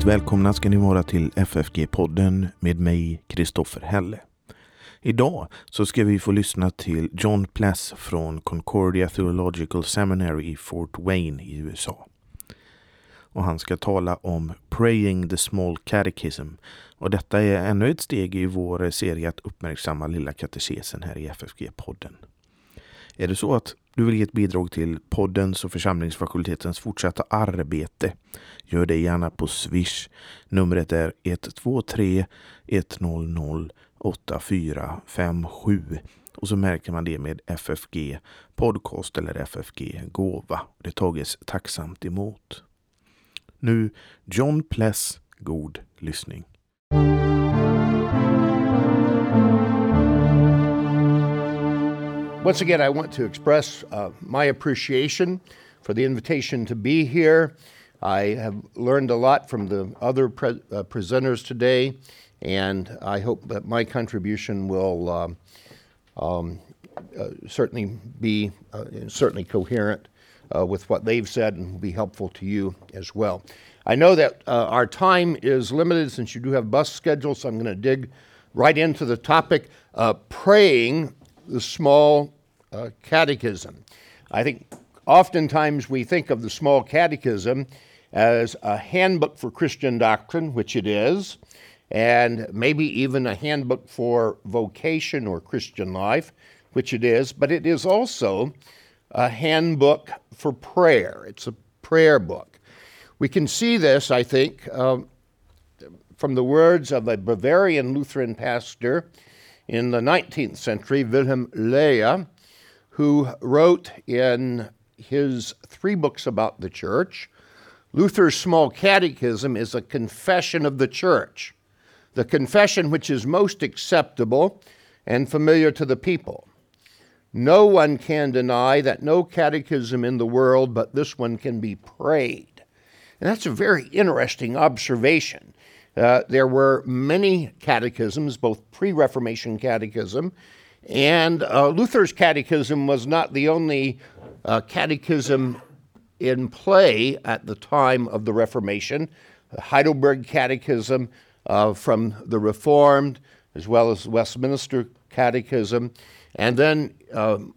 Hjärtligt välkomna ska ni vara till FFG-podden med mig, Kristoffer Helle. Idag så ska vi få lyssna till John Pless från Concordia Theological Seminary i Fort Wayne i USA. Och han ska tala om Praying the Small Catechism. Och detta är ännu ett steg i vår serie att uppmärksamma Lilla katekesen här i FFG-podden. Är det så att du vill ge ett bidrag till poddens och församlingsfakultetens fortsatta arbete, gör det gärna på Swish. Numret är 123 100 8457 och så märker man det med FFG podcast eller FFG gåva. Det tages tacksamt emot. Nu John Pless, god lyssning. Once again, I want to express uh, my appreciation for the invitation to be here. I have learned a lot from the other pre- uh, presenters today, and I hope that my contribution will um, um, uh, certainly be uh, certainly coherent uh, with what they've said and be helpful to you as well. I know that uh, our time is limited since you do have bus schedules, so I'm going to dig right into the topic praying the small uh, catechism. I think oftentimes we think of the small catechism as a handbook for Christian doctrine, which it is, and maybe even a handbook for vocation or Christian life, which it is, but it is also a handbook for prayer. It's a prayer book. We can see this, I think, uh, from the words of a Bavarian Lutheran pastor in the 19th century, Wilhelm Löhe, who wrote in his three books about the church Luther's Small Catechism is a confession of the church, the confession which is most acceptable and familiar to the people. No one can deny that no catechism in the world but this one can be prayed. And that's a very interesting observation. Uh, there were many catechisms, both pre Reformation catechism, and uh, Luther's catechism was not the only uh, catechism in play at the time of the Reformation. The Heidelberg Catechism uh, from the Reformed, as well as Westminster Catechism, and then um,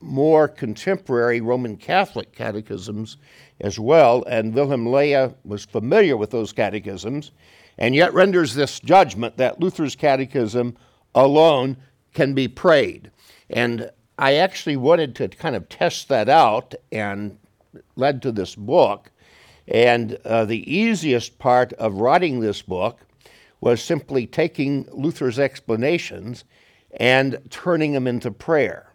more contemporary Roman Catholic catechisms as well. And Wilhelm Löhe was familiar with those catechisms and yet renders this judgment that Luther's catechism alone can be prayed. And I actually wanted to kind of test that out and led to this book. And uh, the easiest part of writing this book was simply taking Luther's explanations and turning them into prayer.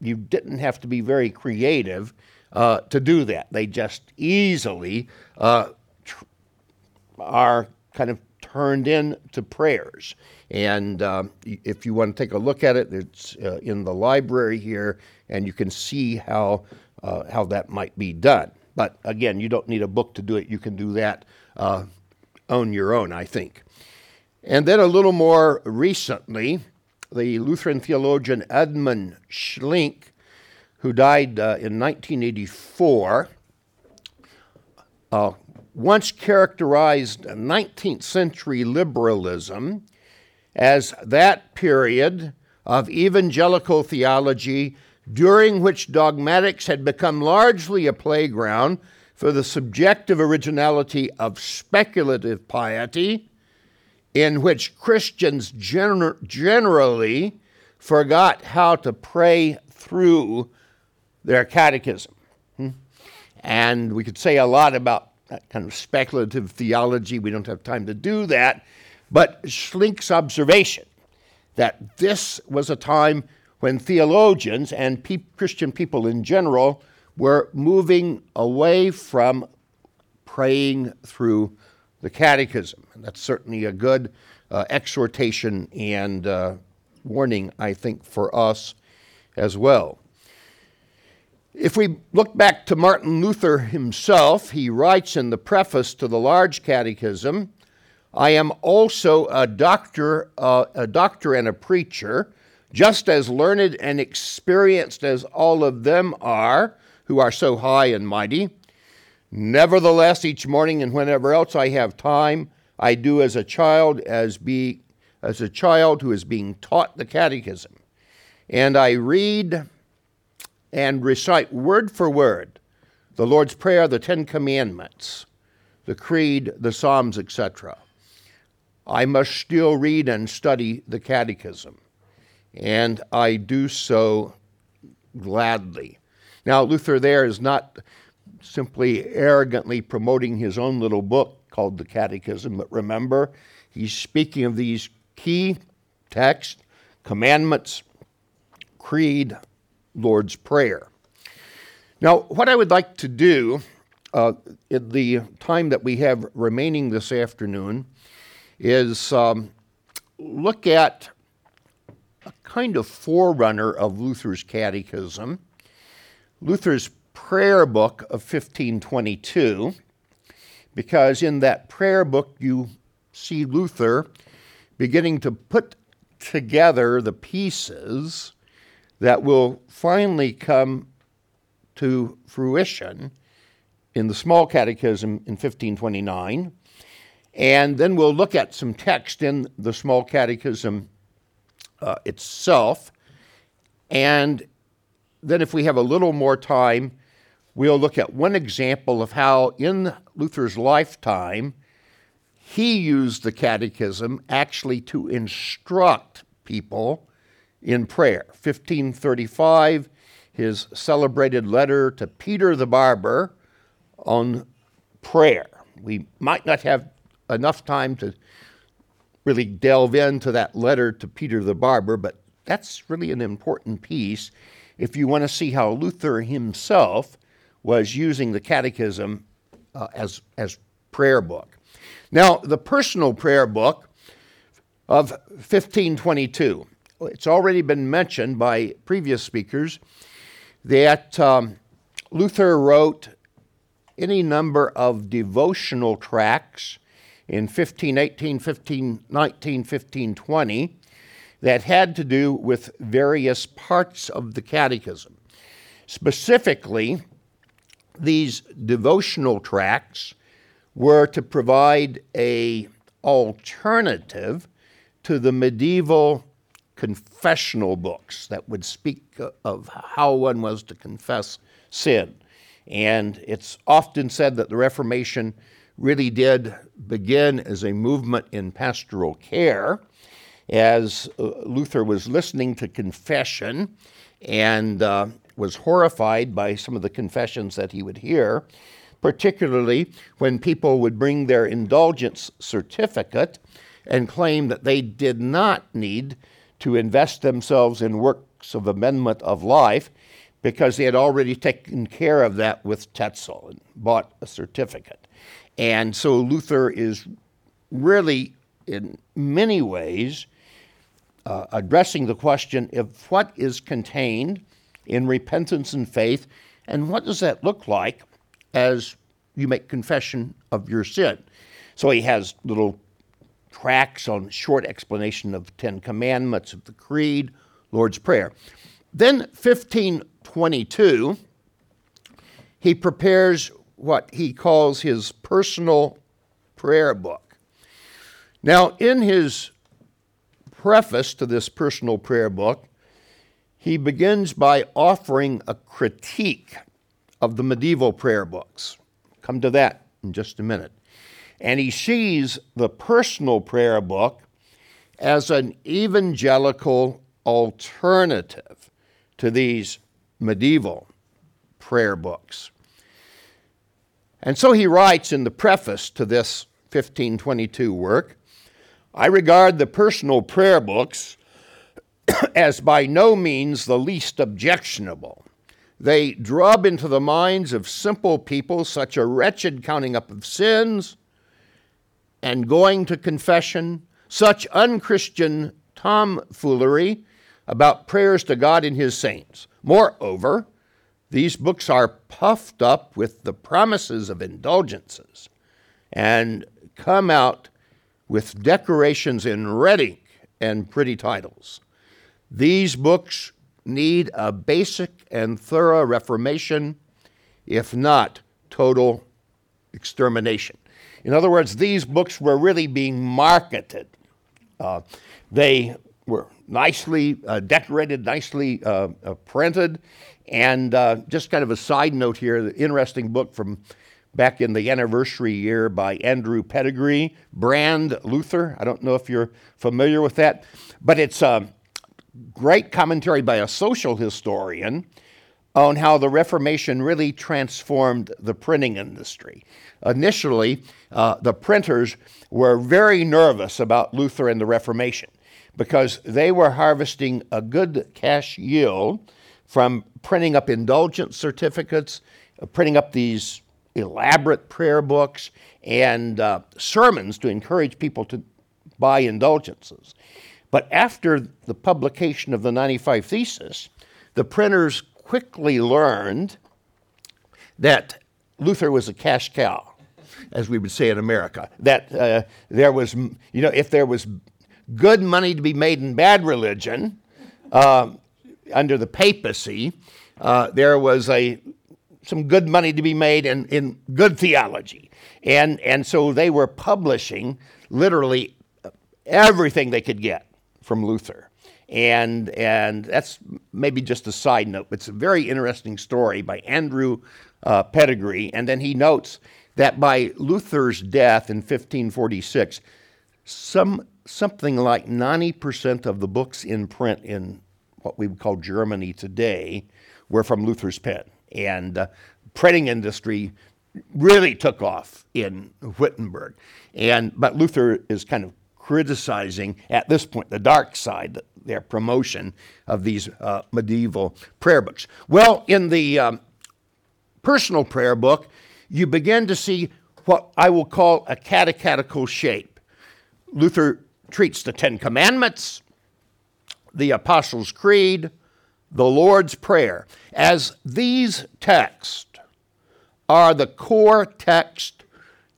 You didn't have to be very creative uh, to do that. They just easily uh, tr- are kind of turned into prayers. And um, if you want to take a look at it, it's uh, in the library here, and you can see how, uh, how that might be done. But again, you don't need a book to do it. You can do that uh, on your own, I think. And then a little more recently, the Lutheran theologian Edmund Schlink, who died uh, in 1984, uh, once characterized 19th century liberalism as that period of evangelical theology during which dogmatics had become largely a playground for the subjective originality of speculative piety, in which Christians gener- generally forgot how to pray through their catechism. Hmm? And we could say a lot about kind of speculative theology. We don't have time to do that. But Schlink's observation that this was a time when theologians and pe- Christian people in general were moving away from praying through the catechism. And that's certainly a good uh, exhortation and uh, warning, I think, for us as well. If we look back to Martin Luther himself, he writes in the preface to the Large Catechism I am also a doctor, uh, a doctor and a preacher, just as learned and experienced as all of them are, who are so high and mighty. Nevertheless, each morning and whenever else I have time, I do as a child as be as a child who is being taught the catechism. And I read and recite word for word the Lord's Prayer, the Ten Commandments, the Creed, the Psalms, etc. I must still read and study the Catechism, and I do so gladly. Now, Luther there is not simply arrogantly promoting his own little book called the Catechism, but remember, he's speaking of these key texts, commandments, creed, Lord's Prayer. Now, what I would like to do uh, in the time that we have remaining this afternoon is um, look at a kind of forerunner of Luther's catechism, Luther's prayer book of 1522, because in that prayer book you see Luther beginning to put together the pieces that will finally come to fruition in the small catechism in 1529. And then we'll look at some text in the small catechism uh, itself. And then, if we have a little more time, we'll look at one example of how, in Luther's lifetime, he used the catechism actually to instruct people in prayer. 1535, his celebrated letter to Peter the Barber on prayer. We might not have enough time to really delve into that letter to Peter the Barber, but that's really an important piece if you want to see how Luther himself was using the catechism uh, as, as prayer book. Now, the personal prayer book of 1522 it's already been mentioned by previous speakers that um, Luther wrote any number of devotional tracts in 1518, 1519, 1520 that had to do with various parts of the catechism. Specifically, these devotional tracts were to provide a alternative to the medieval confessional books that would speak of how one was to confess sin. And it's often said that the Reformation really did begin as a movement in pastoral care, as uh, Luther was listening to confession and uh, was horrified by some of the confessions that he would hear, particularly when people would bring their indulgence certificate and claim that they did not need to invest themselves in works of amendment of life because they had already taken care of that with Tetzel and bought a certificate. And so Luther is really, in many ways, uh, addressing the question of what is contained in repentance and faith, and what does that look like as you make confession of your sin. So he has little tracts on short explanation of Ten Commandments, of the Creed, Lord's Prayer. Then 1522, he prepares what he calls his personal prayer book. Now, in his preface to this personal prayer book, he begins by offering a critique of the medieval prayer books. Come to that in just a minute and he sees the personal prayer book as an evangelical alternative to these medieval prayer books. And so he writes in the preface to this 1522 work I regard the personal prayer books as by no means the least objectionable. They drub into the minds of simple people such a wretched counting up of sins and going to confession, such unchristian tomfoolery about prayers to God and His saints. Moreover, these books are puffed up with the promises of indulgences and come out with decorations in red ink and pretty titles. These books need a basic and thorough reformation, if not total extermination. In other words, these books were really being marketed. Uh, they were nicely uh, decorated, nicely uh, uh printed. And uh, just kind of a side note here the interesting book from back in the anniversary year by Andrew Pettegree, Brand Luther. I don't know if you're familiar with that, but it's a great commentary by a social historian on how the Reformation really transformed the printing industry. Initially, uh, the printers were very nervous about Luther and the Reformation because they were harvesting a good cash yield from printing up indulgence certificates, uh, printing up these elaborate prayer books, and uh, sermons to encourage people to buy indulgences. But after the publication of the 95 Thesis, the printers quickly learned that Luther was a cash cow, as we would say in America. That uh, there was, you know, if there was good money to be made in bad religion uh, under the papacy, uh, there was a some good money to be made in, in good theology. And, and so they were publishing literally everything they could get from Luther. And, and that's maybe just a side note. It's a very interesting story by Andrew uh, Pettegree. And then he notes that by Luther's death in 1546, some, something like 90% of the books in print in what we would call Germany today were from Luther's pen. And uh, printing industry really took off in Wittenberg. And, but Luther is kind of criticizing at this point the dark side, their promotion of these uh, medieval prayer books. Well, in the um, personal prayer book, you begin to see what I will call a catechetical shape. Luther treats the Ten Commandments, the Apostles' Creed, the Lord's Prayer, as these texts are the core text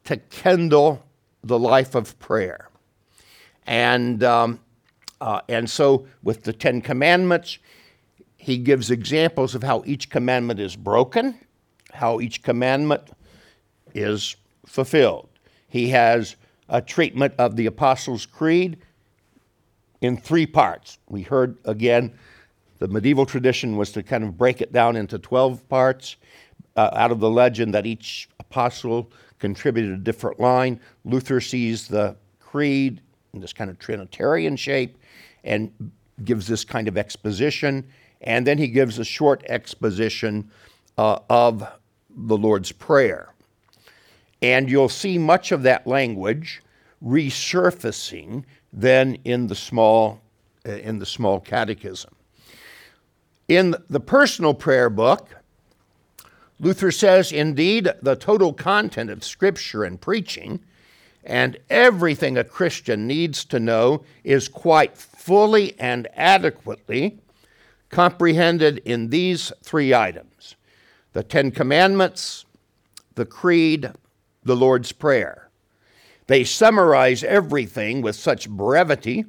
to kindle the life of prayer. And, um, uh, and so, with the Ten Commandments, he gives examples of how each commandment is broken, how each commandment is fulfilled. He has a treatment of the Apostles' Creed in three parts. We heard again, the medieval tradition was to kind of break it down into 12 parts uh, out of the legend that each apostle contributed a different line. Luther sees the creed in this kind of Trinitarian shape and gives this kind of exposition. And then he gives a short exposition uh, of the Lord's Prayer. And you'll see much of that language resurfacing then in the small, uh, in the small catechism. In the personal prayer book, Luther says, indeed, the total content of Scripture and preaching and everything a Christian needs to know is quite fully and adequately comprehended in these three items the Ten Commandments, the Creed, the Lord's Prayer. They summarize everything with such brevity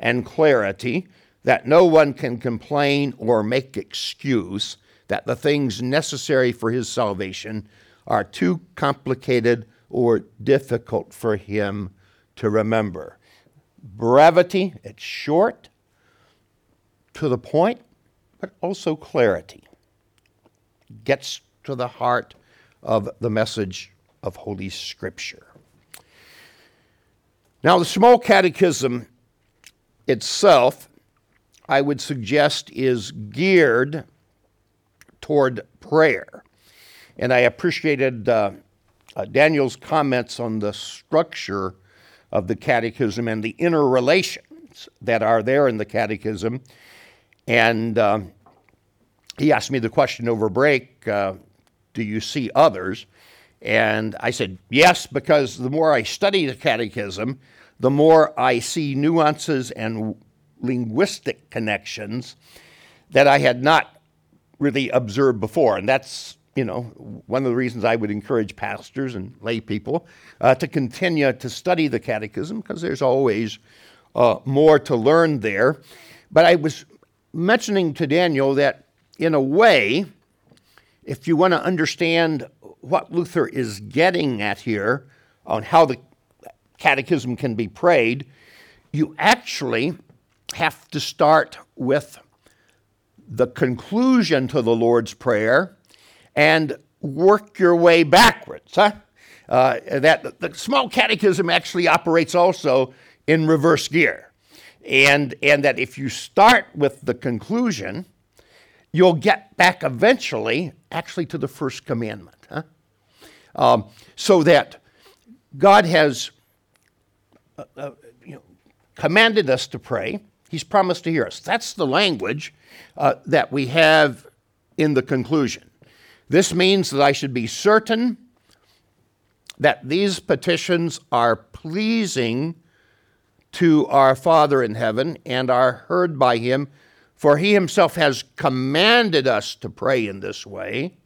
and clarity that no one can complain or make excuse that the things necessary for his salvation are too complicated or difficult for him to remember. Brevity, it's short, to the point, but also clarity. Gets to the heart of the message of Holy Scripture. Now, the small catechism itself, I would suggest, is geared toward prayer. And I appreciated uh, uh, Daniel's comments on the structure of the catechism and the interrelations that are there in the catechism. And um, he asked me the question over break uh, Do you see others? And I said, Yes, because the more I study the catechism, the more I see nuances and linguistic connections that I had not really observed before. And that's you know, one of the reasons I would encourage pastors and lay people uh, to continue to study the catechism because there's always uh, more to learn there. But I was mentioning to Daniel that, in a way, if you want to understand what Luther is getting at here on how the catechism can be prayed, you actually have to start with the conclusion to the Lord's Prayer and work your way backwards. Huh? Uh, that the small catechism actually operates also in reverse gear, and and that if you start with the conclusion, you'll get back eventually actually to the first commandment. Huh? Um, so that God has uh, uh, commanded us to pray. He's promised to hear us. That's the language uh, that we have in the conclusion. This means that I should be certain that these petitions are pleasing to our Father in heaven and are heard by him, for he himself has commanded us to pray in this way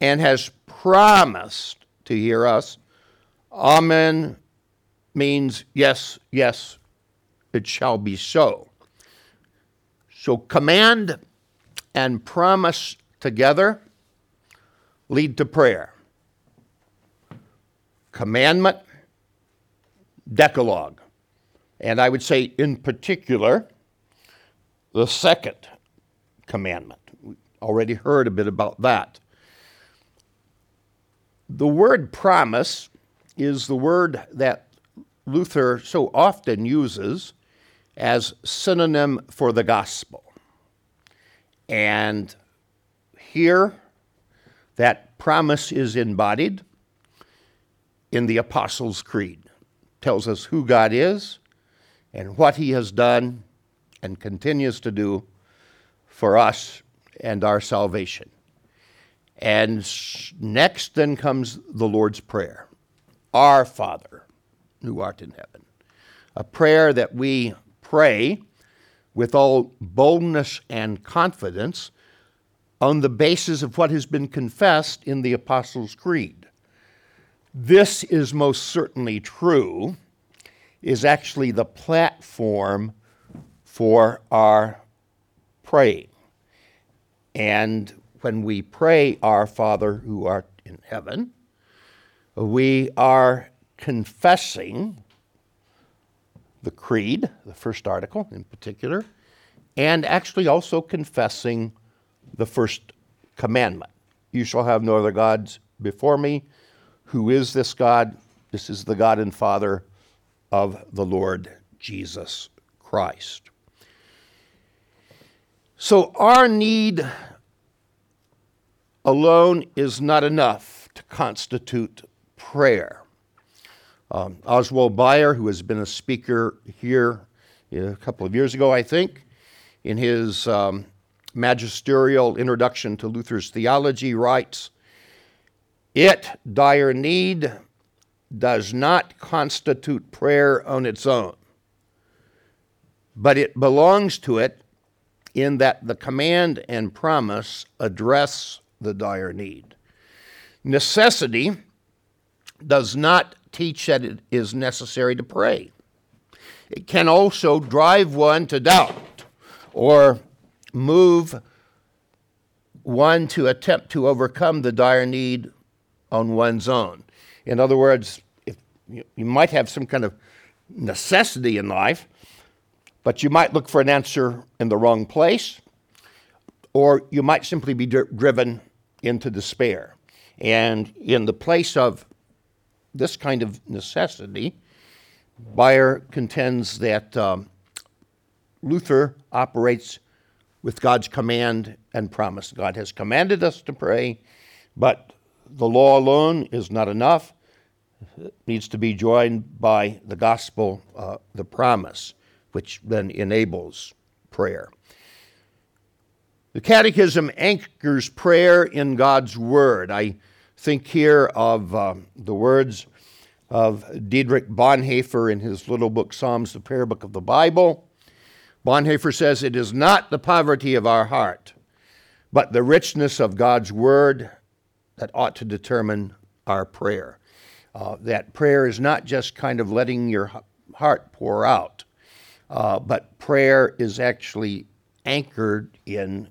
and has promised to hear us. Amen means yes, yes, it shall be so. So command and promise together lead to prayer. Commandment, Decalogue. And I would say, in particular, the second commandment. We already heard a bit about that. The word promise is the word that Luther so often uses as synonym for the gospel. And here, that promise is embodied in the Apostles' Creed. It tells us who God is and what he has done and continues to do for us and our salvation. And next then comes the Lord's Prayer Our Father, who art in heaven. A prayer that we pray with all boldness and confidence on the basis of what has been confessed in the Apostles' Creed. This is most certainly true, is actually the platform for our praying. And when we pray, Our Father who art in heaven, we are confessing the creed, the first article in particular, and actually also confessing the first commandment You shall have no other gods before me. Who is this God? This is the God and Father of the Lord Jesus Christ. So, our need alone is not enough to constitute prayer. Um, Oswald Bayer, who has been a speaker here a couple of years ago, I think, in his um, magisterial introduction to Luther's theology, writes It, dire need, does not constitute prayer on its own, but it belongs to it in that the command and promise address the dire need. Necessity does not teach that it is necessary to pray. It can also drive one to doubt or move one to attempt to overcome the dire need on one's own. In other words, if you, you might have some kind of necessity in life, but you might look for an answer in the wrong place, or you might simply be driven into despair. And in the place of this kind of necessity, Bayer contends that um, Luther operates with God's command and promise. God has commanded us to pray, but the law alone is not enough. It needs to be joined by the gospel, uh, the promise, which then enables prayer. The Catechism anchors prayer in God's Word. I think here of uh, the words of Dietrich Bonhoeffer in his little book, Psalms, the Prayer Book of the Bible. Bonhoeffer says, It is not the poverty of our heart, but the richness of God's word that ought to determine our prayer. Uh, that prayer is not just kind of letting your heart pour out, uh, but prayer is actually anchored in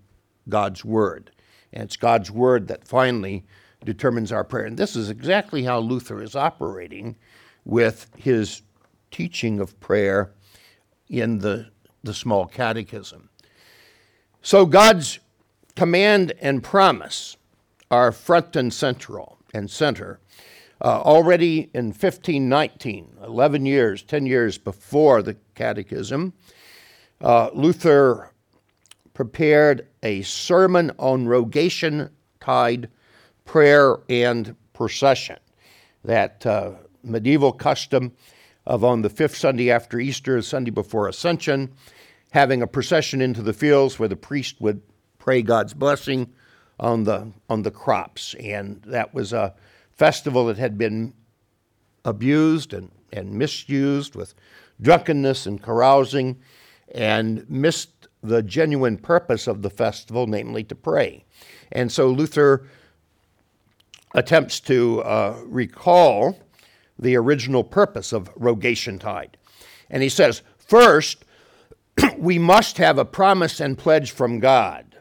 God's word. And it's God's word that finally determines our prayer. And this is exactly how Luther is operating with his teaching of prayer in the, the small catechism. So God's command and promise are front and central and center. Uh, already in 1519, 11 years, 10 years before the catechism, uh, Luther prepared a sermon on rogation tide prayer and procession. That uh, medieval custom of on the fifth Sunday after Easter, Sunday before Ascension, having a procession into the fields where the priest would pray God's blessing on the on the crops, and that was a festival that had been abused and, and misused with drunkenness and carousing, and missed the genuine purpose of the festival, namely to pray. And so Luther attempts to uh, recall the original purpose of Rogation Tide. And he says, first, we must have a promise and pledge from God.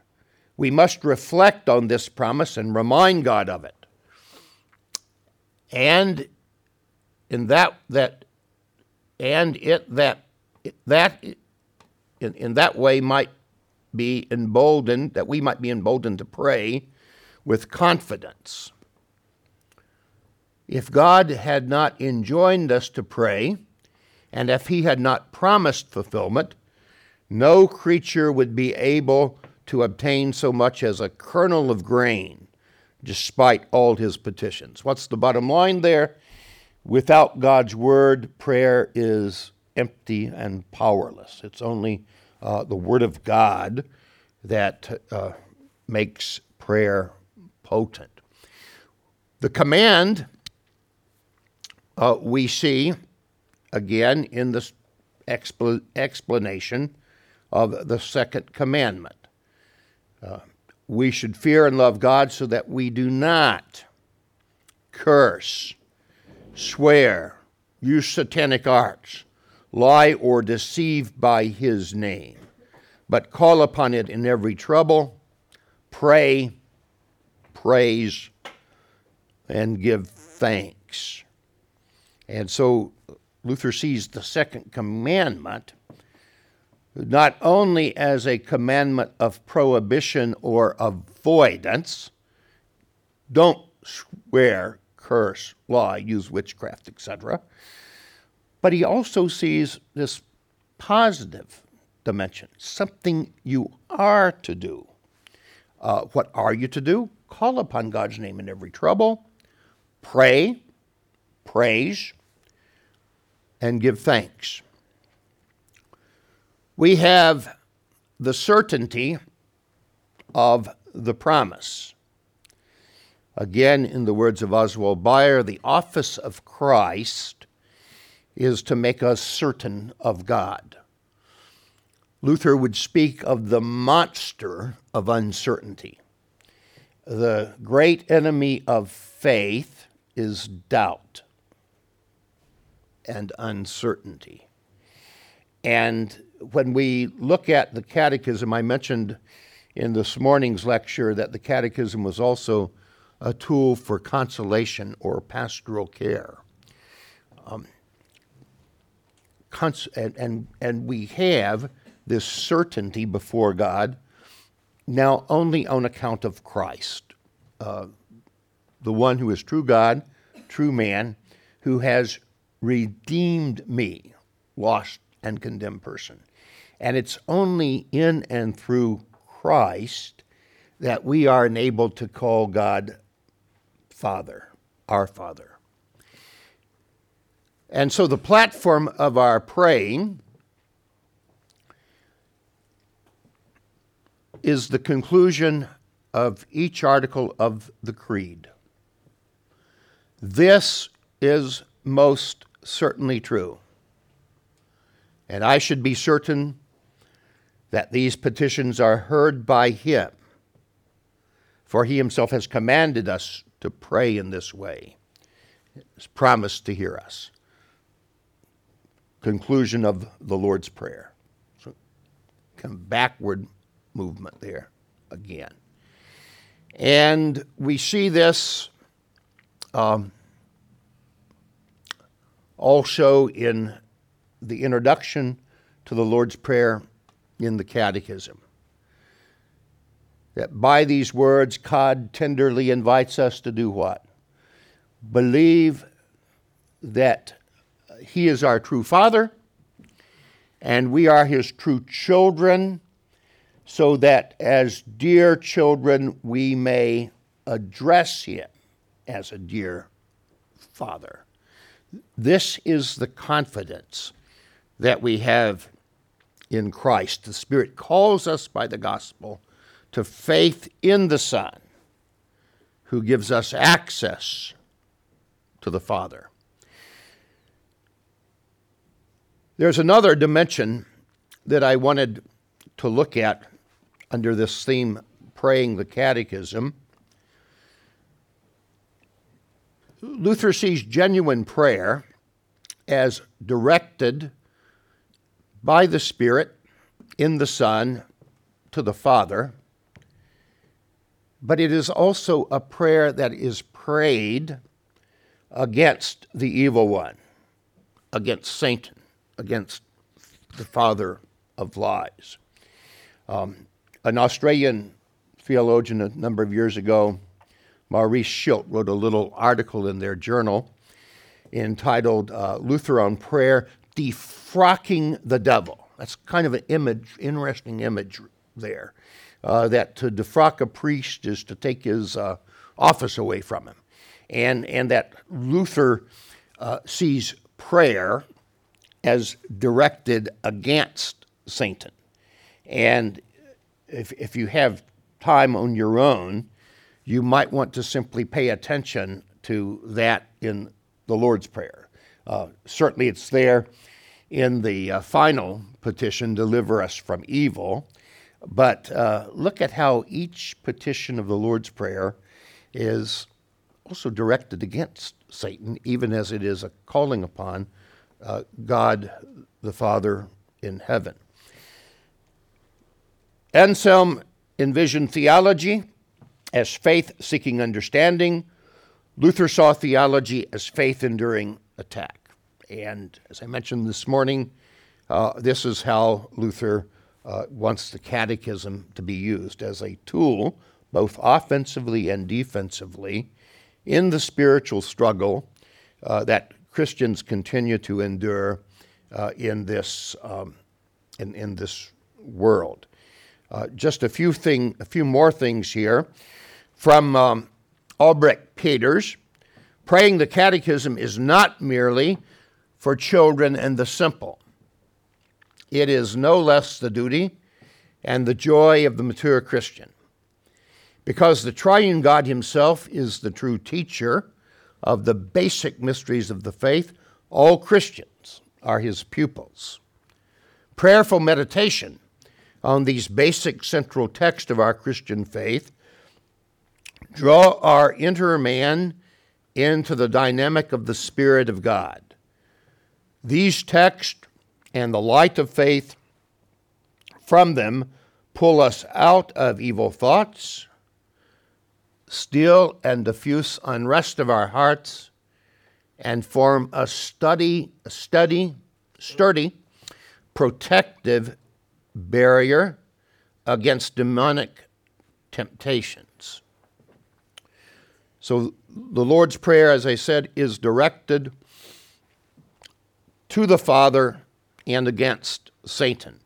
We must reflect on this promise and remind God of it. And in that that and it that that in, in that way might be emboldened that we might be emboldened to pray with confidence. If God had not enjoined us to pray, and if He had not promised fulfillment, no creature would be able to obtain so much as a kernel of grain, despite all his petitions. What's the bottom line there? Without God's word, prayer is empty and powerless. It's only uh, the word of God that uh, makes prayer potent. The command uh, we see again in this expl- explanation of the second commandment. Uh, we should fear and love God so that we do not curse, swear, use satanic arts, lie or deceive by his name, but call upon it in every trouble, pray, praise, and give thanks. And so Luther sees the second commandment not only as a commandment of prohibition or avoidance, don't swear, curse, lie, use witchcraft, etc., but he also sees this positive dimension, something you are to do. Uh, what are you to do? Call upon God's name in every trouble, pray, praise, and give thanks. We have the certainty of the promise. Again, in the words of Oswald Bayer, the office of Christ is to make us certain of God. Luther would speak of the monster of uncertainty. The great enemy of faith is doubt and uncertainty. And when we look at the catechism, I mentioned in this morning's lecture that the catechism was also a tool for consolation or pastoral care. Um, cons- and, and, and we have this certainty before God now only on account of Christ, uh, the one who is true God, true man, who has redeemed me, lost and condemned person. And it's only in and through Christ that we are enabled to call God Father, our Father. And so the platform of our praying is the conclusion of each article of the Creed. This is most certainly true. And I should be certain that these petitions are heard by him, for he himself has commanded us to pray in this way. He's promised to hear us. Conclusion of the Lord's Prayer. So, kind of backward movement there again. And we see this um, also in the introduction to the Lord's Prayer in the Catechism. That by these words, God tenderly invites us to do what? Believe that He is our true Father and we are His true children, so that as dear children we may address Him as a dear Father. This is the confidence that we have in Christ. The Spirit calls us by the gospel to faith in the Son, who gives us access to the Father. There's another dimension that I wanted to look at under this theme, Praying the Catechism. Luther sees genuine prayer as directed by the Spirit in the Son to the Father, but it is also a prayer that is prayed against the evil one, against Satan, against the father of lies. Um, an Australian theologian a number of years ago Maurice Schild wrote a little article in their journal entitled uh, Luther on Prayer Defrocking the Devil. That's kind of an image, interesting image there. Uh, that to defrock a priest is to take his uh, office away from him. And, and that Luther uh, sees prayer as directed against Satan. And if, if you have time on your own, you might want to simply pay attention to that in the Lord's Prayer. Uh, certainly, it's there in the uh, final petition, Deliver Us from Evil. But uh, look at how each petition of the Lord's Prayer is also directed against Satan, even as it is a calling upon uh, God the Father in heaven. Anselm envisioned theology as faith seeking understanding. Luther saw theology as faith enduring attack. And as I mentioned this morning, uh, this is how Luther uh, wants the catechism to be used as a tool, both offensively and defensively, in the spiritual struggle uh, that Christians continue to endure uh, in, this, um, in, in this world. Uh, just a few, thing, a few more things here. From um, Albrecht Peters Praying the Catechism is not merely for children and the simple, it is no less the duty and the joy of the mature Christian. Because the triune God Himself is the true teacher of the basic mysteries of the faith, all Christians are His pupils. Prayerful meditation on these basic central texts of our Christian faith draw our inner man into the dynamic of the Spirit of God. These texts and the light of faith from them pull us out of evil thoughts, still and diffuse unrest of our hearts, and form a study, a steady, sturdy, protective barrier against demonic temptations. So the Lord's Prayer, as I said, is directed to the Father and against Satan.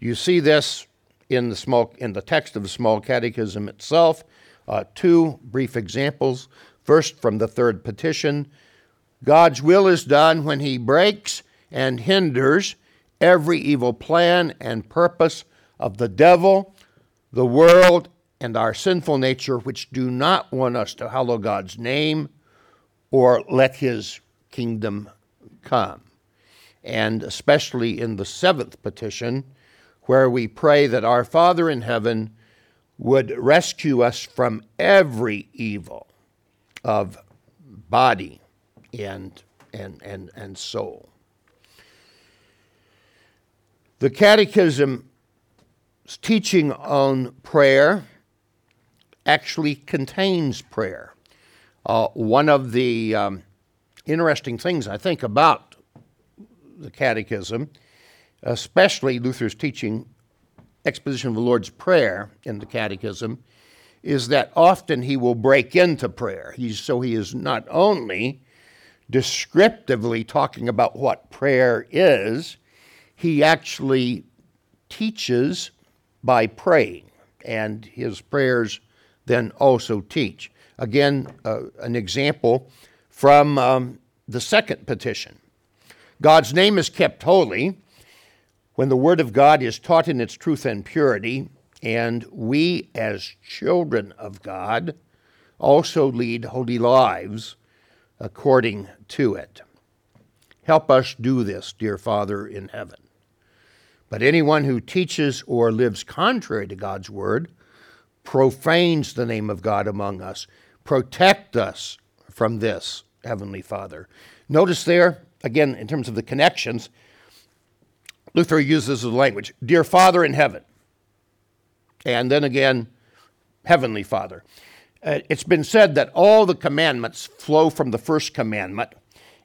You see this in the small in the text of the small catechism itself. Uh, two brief examples. First, from the third petition, God's will is done when He breaks and hinders every evil plan and purpose of the devil, the world, and our sinful nature, which do not want us to hallow God's name or let his kingdom come. And especially in the seventh petition, where we pray that our Father in heaven would rescue us from every evil of body and, and, and, and soul. The Catechism's teaching on prayer actually contains prayer. Uh, one of the um, interesting things I think about the Catechism, especially Luther's teaching exposition of the Lord's Prayer in the Catechism, is that often he will break into prayer. He's, so he is not only descriptively talking about what prayer is, he actually teaches by praying, and his prayers then also teach. Again, uh, an example from um, the second petition God's name is kept holy when the Word of God is taught in its truth and purity, and we, as children of God, also lead holy lives according to it. Help us do this, dear Father in heaven. But anyone who teaches or lives contrary to God's word profanes the name of God among us. Protect us from this, Heavenly Father. Notice there, again, in terms of the connections, Luther uses the language, Dear Father in heaven. And then again, Heavenly Father. Uh, it's been said that all the commandments flow from the first commandment,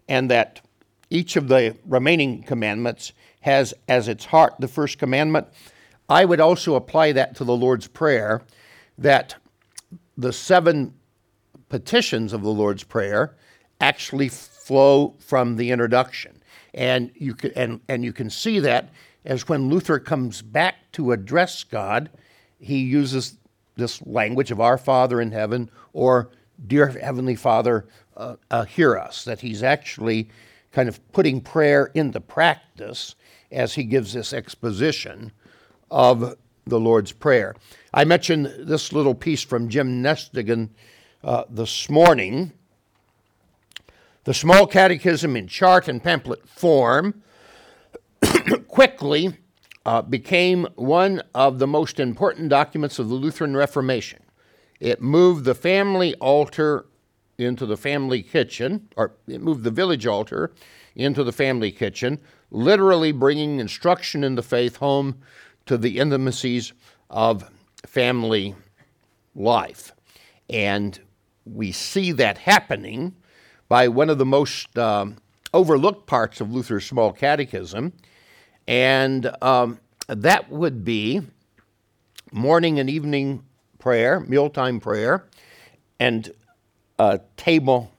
and that each of the remaining commandments has as its heart the first commandment. I would also apply that to the Lord's Prayer that the seven petitions of the Lord's Prayer actually flow from the introduction. And you can, and, and you can see that as when Luther comes back to address God, he uses this language of Our Father in heaven or Dear Heavenly Father, uh, uh, hear us. That he's actually kind of putting prayer into practice as he gives this exposition of the Lord's Prayer. I mentioned this little piece from Jim Nestingen uh, this morning. The small catechism in chart and pamphlet form quickly uh, became one of the most important documents of the Lutheran Reformation. It moved the family altar into the family kitchen, or it moved the village altar into the family kitchen, literally bringing instruction in the faith home to the intimacies of family life. And we see that happening by one of the most um, overlooked parts of Luther's small catechism, and um, that would be morning and evening prayer, mealtime prayer, and a table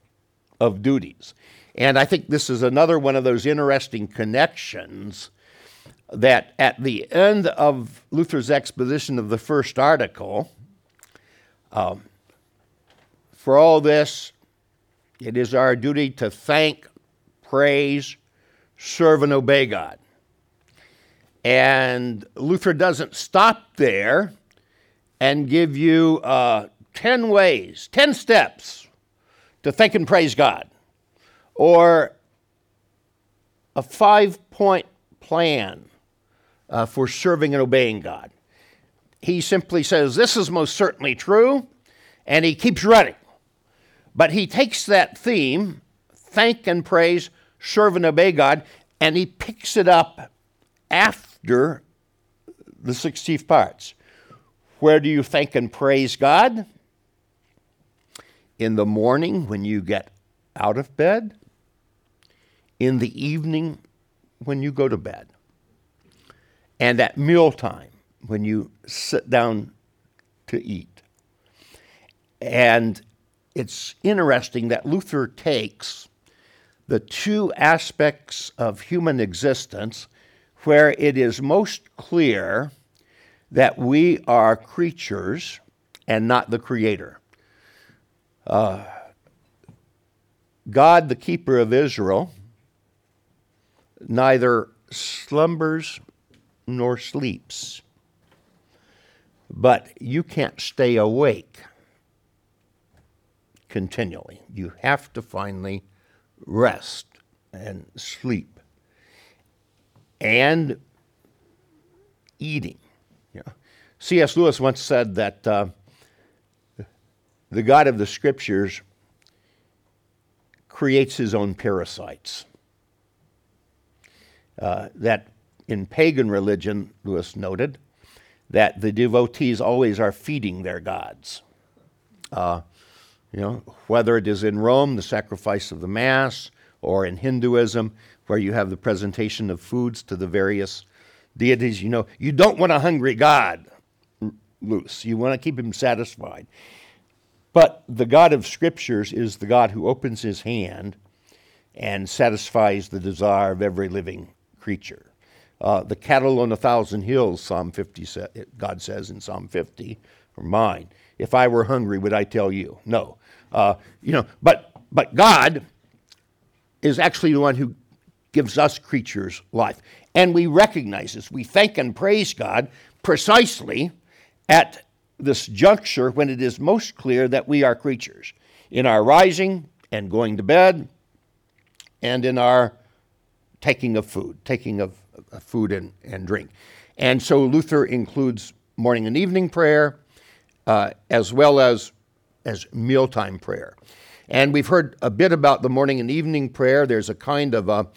of duties. And I think this is another one of those interesting connections that at the end of Luther's exposition of the first article, um, for all this, it is our duty to thank, praise, serve, and obey God. And Luther doesn't stop there and give you uh, 10 ways, 10 steps to thank and praise God, or a five point plan uh, for serving and obeying God. He simply says, This is most certainly true, and he keeps running. But he takes that theme, thank and praise, serve and obey God, and he picks it up after the six chief parts. Where do you thank and praise God? In the morning when you get out of bed, in the evening when you go to bed, and at mealtime when you sit down to eat. And it's interesting that Luther takes the two aspects of human existence where it is most clear that we are creatures and not the creator. Uh, God, the keeper of Israel, neither slumbers nor sleeps. But you can't stay awake continually. You have to finally rest and sleep. And eating. Yeah. C.S. Lewis once said that uh, the God of the Scriptures creates his own parasites. Uh, that in pagan religion, Lewis noted, that the devotees always are feeding their gods. Uh, You know, whether it is in Rome, the sacrifice of the Mass, or in Hinduism, where you have the presentation of foods to the various deities. You know, you don't want a hungry God loose, you want to keep him satisfied. But the God of Scriptures is the God who opens his hand and satisfies the desire of every living creature. Uh, the cattle on a thousand hills, Psalm 50, God says in Psalm 50, are mine. If I were hungry, would I tell you? No. Uh, you know, but but God is actually the one who gives us creatures life, and we recognize this. We thank and praise God precisely at this juncture when it is most clear that we are creatures in our rising and going to bed, and in our taking of food, taking of food and, and drink. And so Luther includes morning and evening prayer uh, as well as, as mealtime prayer. And we've heard a bit about the morning and evening prayer. There's a kind of a,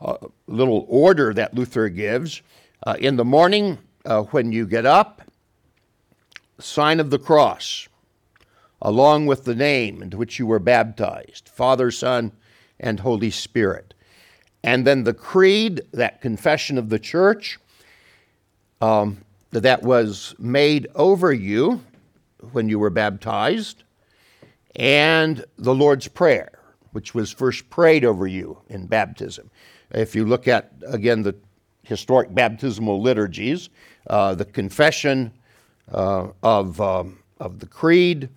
a little order that Luther gives. Uh, in the morning, uh, when you get up, sign of the cross, along with the name into which you were baptized Father, Son, and Holy Spirit. And then the creed, that confession of the church, um, that was made over you when you were baptized, and the Lord's Prayer, which was first prayed over you in baptism. If you look at, again, the historic baptismal liturgies, uh, the confession uh, of, um, of the creed,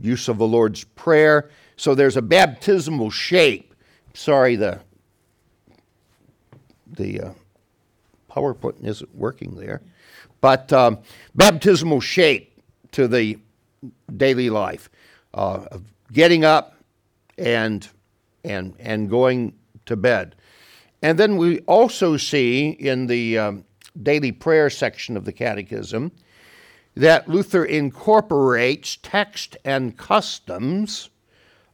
use of the Lord's Prayer. So there's a baptismal shape. Sorry, the, the uh, PowerPoint isn't working there. But um, baptismal shape to the daily life uh, of getting up and, and, and going to bed. And then we also see in the um, daily prayer section of the Catechism that Luther incorporates text and customs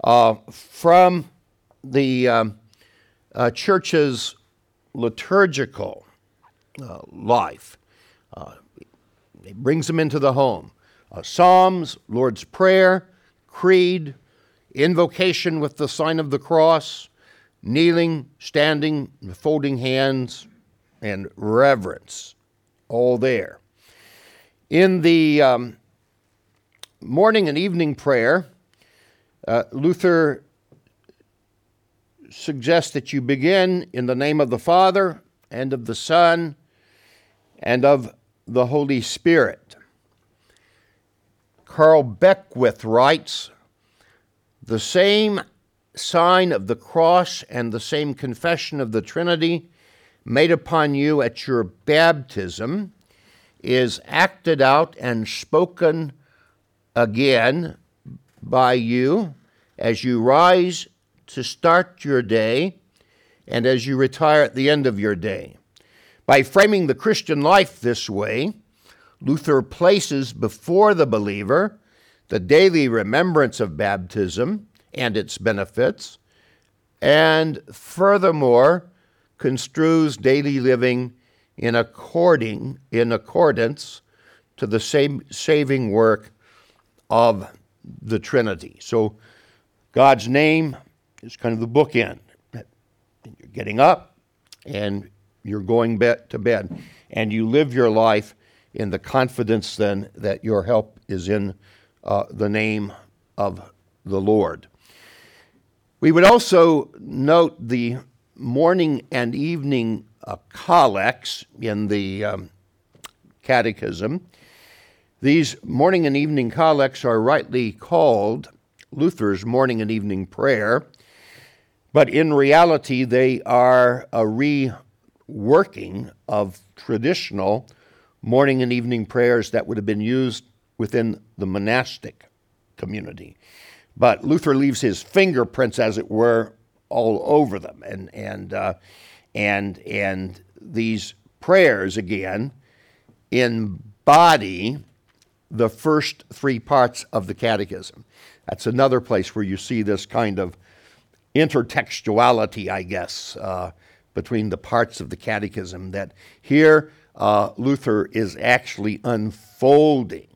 uh, from the um, uh, church's liturgical uh, life. Uh, he brings them into the home. Uh, Psalms, Lord's Prayer, Creed, invocation with the sign of the cross, kneeling, standing, folding hands, and reverence, all there. In the um, morning and evening prayer, uh, Luther suggests that you begin in the name of the Father and of the Son and of the Holy Spirit. Carl Beckwith writes The same sign of the cross and the same confession of the Trinity made upon you at your baptism is acted out and spoken again by you as you rise to start your day and as you retire at the end of your day. By framing the Christian life this way, Luther places before the believer the daily remembrance of baptism and its benefits, and furthermore construes daily living in according in accordance to the same saving work of the Trinity. So God's name is kind of the bookend. You're getting up and you're going to bed, and you live your life in the confidence then that your help is in uh, the name of the Lord. We would also note the morning and evening uh, collects in the um, Catechism. These morning and evening collects are rightly called Luther's morning and evening prayer, but in reality, they are a reworking of traditional morning and evening prayers that would have been used within the monastic community. But Luther leaves his fingerprints, as it were, all over them, and and uh, and and these prayers again embody the first three parts of the catechism. That's another place where you see this kind of intertextuality, I guess, uh, between the parts of the catechism. That here uh, Luther is actually unfolding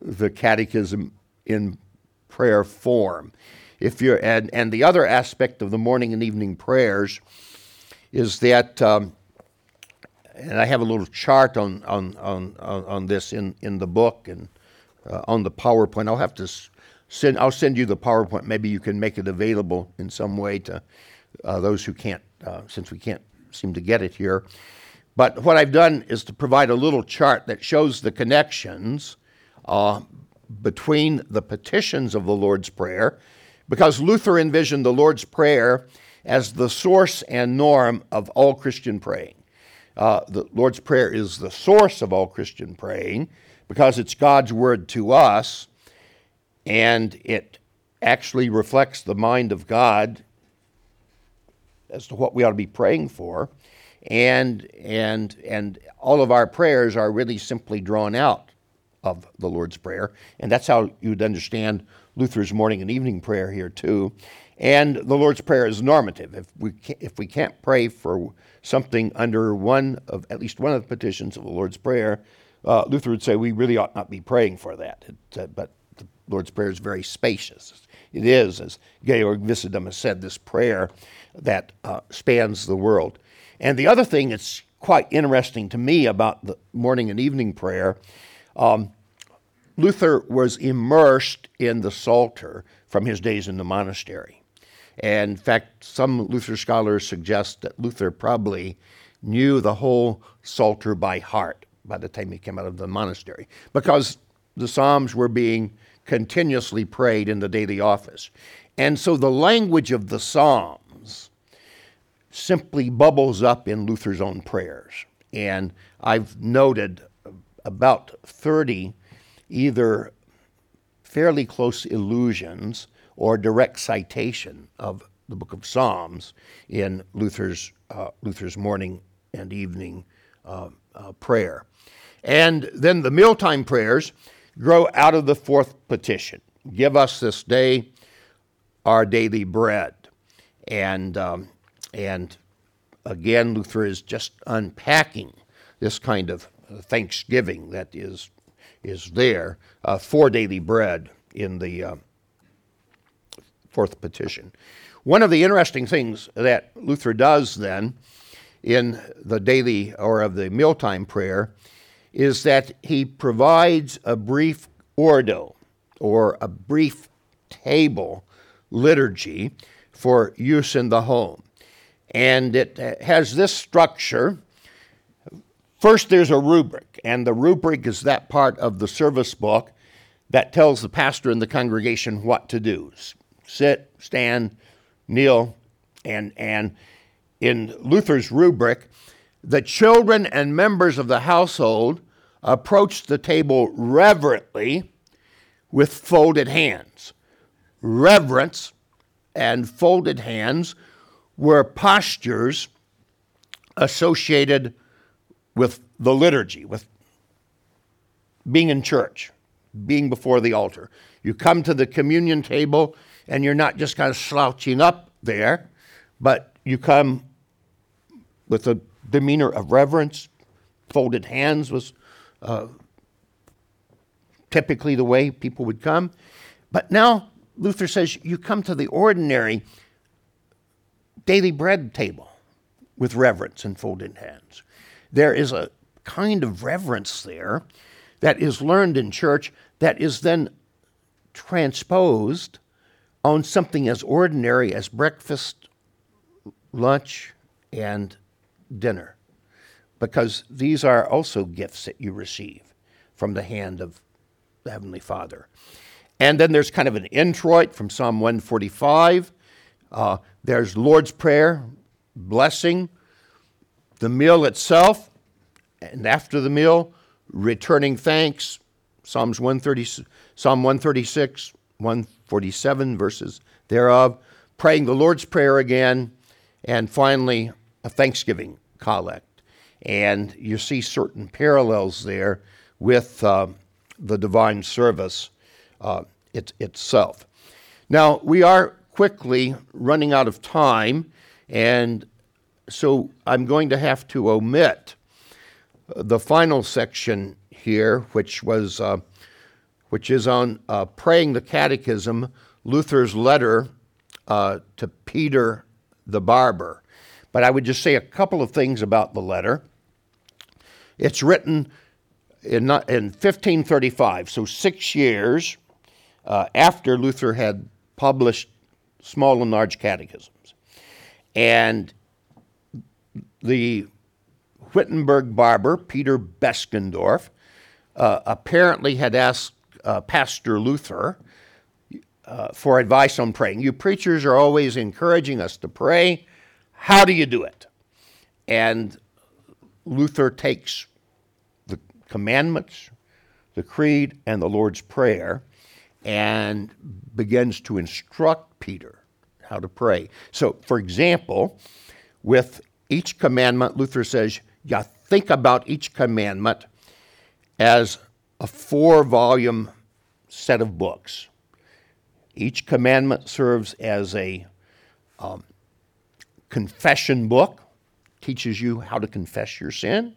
the catechism in prayer form. If you're and, and the other aspect of the morning and evening prayers is that, um, and I have a little chart on on on on this in in the book and uh, on the PowerPoint. I'll have to send I'll send you the PowerPoint. Maybe you can make it available in some way to uh, those who can't, uh, since we can't seem to get it here. But what I've done is to provide a little chart that shows the connections uh, between the petitions of the Lord's Prayer, because Luther envisioned the Lord's Prayer as the source and norm of all Christian praying. Uh, the Lord's Prayer is the source of all Christian praying because it's God's word to us and it actually reflects the mind of God as to what we ought to be praying for. And, and, and all of our prayers are really simply drawn out of the Lord's Prayer. And that's how you'd understand Luther's morning and evening prayer here, too. And the Lord's Prayer is normative. If we, if we can't pray for something under one of at least one of the petitions of the Lord's Prayer, uh, Luther would say we really ought not be praying for that. It, uh, but Lord's Prayer is very spacious. It is, as Georg Vicedom has said, this prayer that uh, spans the world. And the other thing that's quite interesting to me about the morning and evening prayer, um, Luther was immersed in the Psalter from his days in the monastery. And in fact, some Luther scholars suggest that Luther probably knew the whole Psalter by heart by the time he came out of the monastery because the Psalms were being continuously prayed in the daily office. And so the language of the Psalms simply bubbles up in Luther's own prayers. And I've noted about 30 either fairly close allusions or direct citation of the book of Psalms in Luther's, uh, Luther's morning and evening uh, uh, prayer. And then the mealtime prayers grow out of the fourth petition Give us this day our daily bread. And, um, and again, Luther is just unpacking this kind of thanksgiving that is, is there uh, for daily bread in the uh, fourth petition. One of the interesting things that Luther does then in the daily or of the mealtime prayer is that he provides a brief ordo or a brief table liturgy for use in the home. And it has this structure. First, there's a rubric, and the rubric is that part of the service book that tells the pastor and the congregation what to do sit, stand, kneel, and, and in Luther's rubric, the children and members of the household approached the table reverently with folded hands. Reverence and folded hands were postures associated with the liturgy, with being in church, being before the altar. You come to the communion table and you're not just kind of slouching up there, but you come with a demeanor of reverence. Folded hands was uh, typically the way people would come. But now Luther says you come to the ordinary daily bread table with reverence and folded hands. There is a kind of reverence there that is learned in church that is then transposed on something as ordinary as breakfast, lunch, and dinner, because these are also gifts that you receive from the hand of the Heavenly Father. And then there's kind of an introit from Psalm 145. Uh, there's Lord's Prayer, blessing, the meal itself, and after the meal, returning thanks. Psalms 130, Psalm 136, 147 verses thereof, praying the Lord's Prayer again, and finally, a thanksgiving collect. And you see certain parallels there with uh, the divine service uh, it, itself. Now, we are quickly running out of time, and so I'm going to have to omit the final section here, which was uh, which is on uh, praying the catechism, Luther's letter uh, to Peter the barber. But I would just say a couple of things about the letter. It's written in, in 1535, so six years uh, after Luther had published small and large catechisms. And the Wittenberg barber, Peter Beskendorf, uh, apparently had asked uh, Pastor Luther uh, for advice on praying. You preachers are always encouraging us to pray. How do you do it? And Luther takes the commandments, the creed, and the Lord's Prayer and begins to instruct Peter how to pray. So, for example, with each commandment, Luther says, you think about each commandment as a four volume set of books. Each commandment serves as a um, confession book, teaches you how to confess your sin.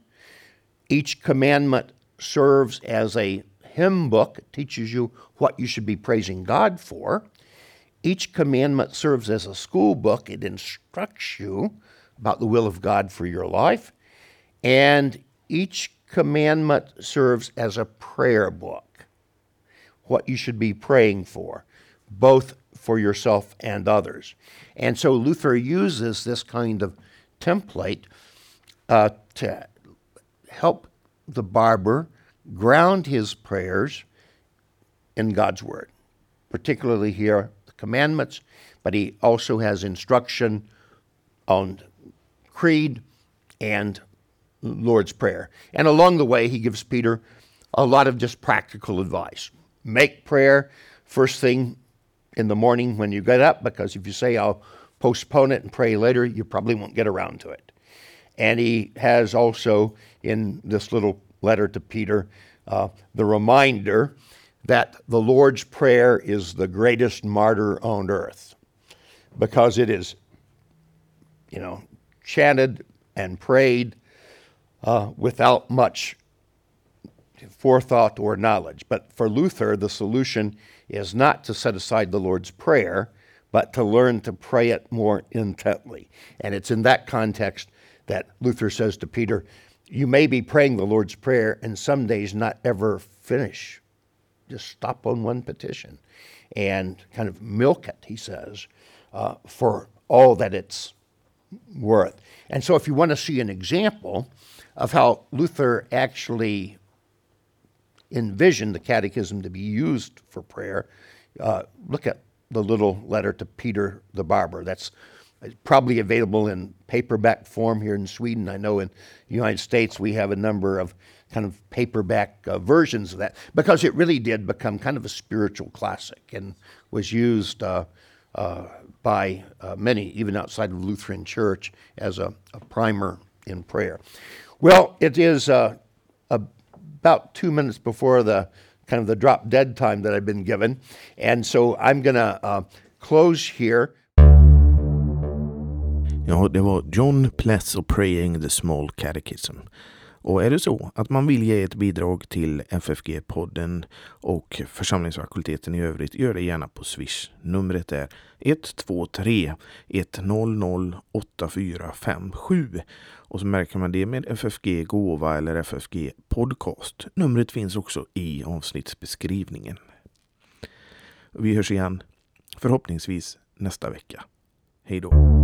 Each commandment serves as a hymn book, it teaches you what you should be praising God for. Each commandment serves as a school book, it instructs you about the will of God for your life. And each commandment serves as a prayer book, what you should be praying for, both for yourself and others. And so Luther uses this kind of template uh, to help the barber ground his prayers in God's Word, particularly here, the commandments, but he also has instruction on creed and Lord's Prayer. And along the way, he gives Peter a lot of just practical advice. Make prayer first thing in the morning when you get up, because if you say, I'll postpone it and pray later, you probably won't get around to it. And he has also in this little letter to Peter uh, the reminder that the Lord's Prayer is the greatest martyr on earth because it is, you know, chanted and prayed uh, without much forethought or knowledge. But for Luther, the solution is not to set aside the Lord's Prayer, but to learn to pray it more intently. And it's in that context that Luther says to Peter, You may be praying the Lord's Prayer and some days not ever finish. Just stop on one petition and kind of milk it, he says, uh, for all that it's worth. And so, if you want to see an example of how Luther actually envisioned the catechism to be used for prayer, uh, look at the little letter to Peter the barber. That's probably available in paperback form here in Sweden. I know in the United States we have a number of kind of paperback uh, versions of that because it really did become kind of a spiritual classic and was used uh, uh, by uh, many, even outside of Lutheran Church, as a, a primer in prayer. Well, it is uh, about two minutes before the kind of the drop dead time that I've been given, and so I'm going to uh, close here. Ja, det var John Pless och Praying the Small Catechism. Och är det så att man vill ge ett bidrag till FFG-podden och församlingsfakulteten i övrigt, gör det gärna på Swish. Numret är 123 100 8457 och så märker man det med FFG Gåva eller FFG Podcast. Numret finns också i avsnittsbeskrivningen. Vi hörs igen, förhoppningsvis nästa vecka. Hej då!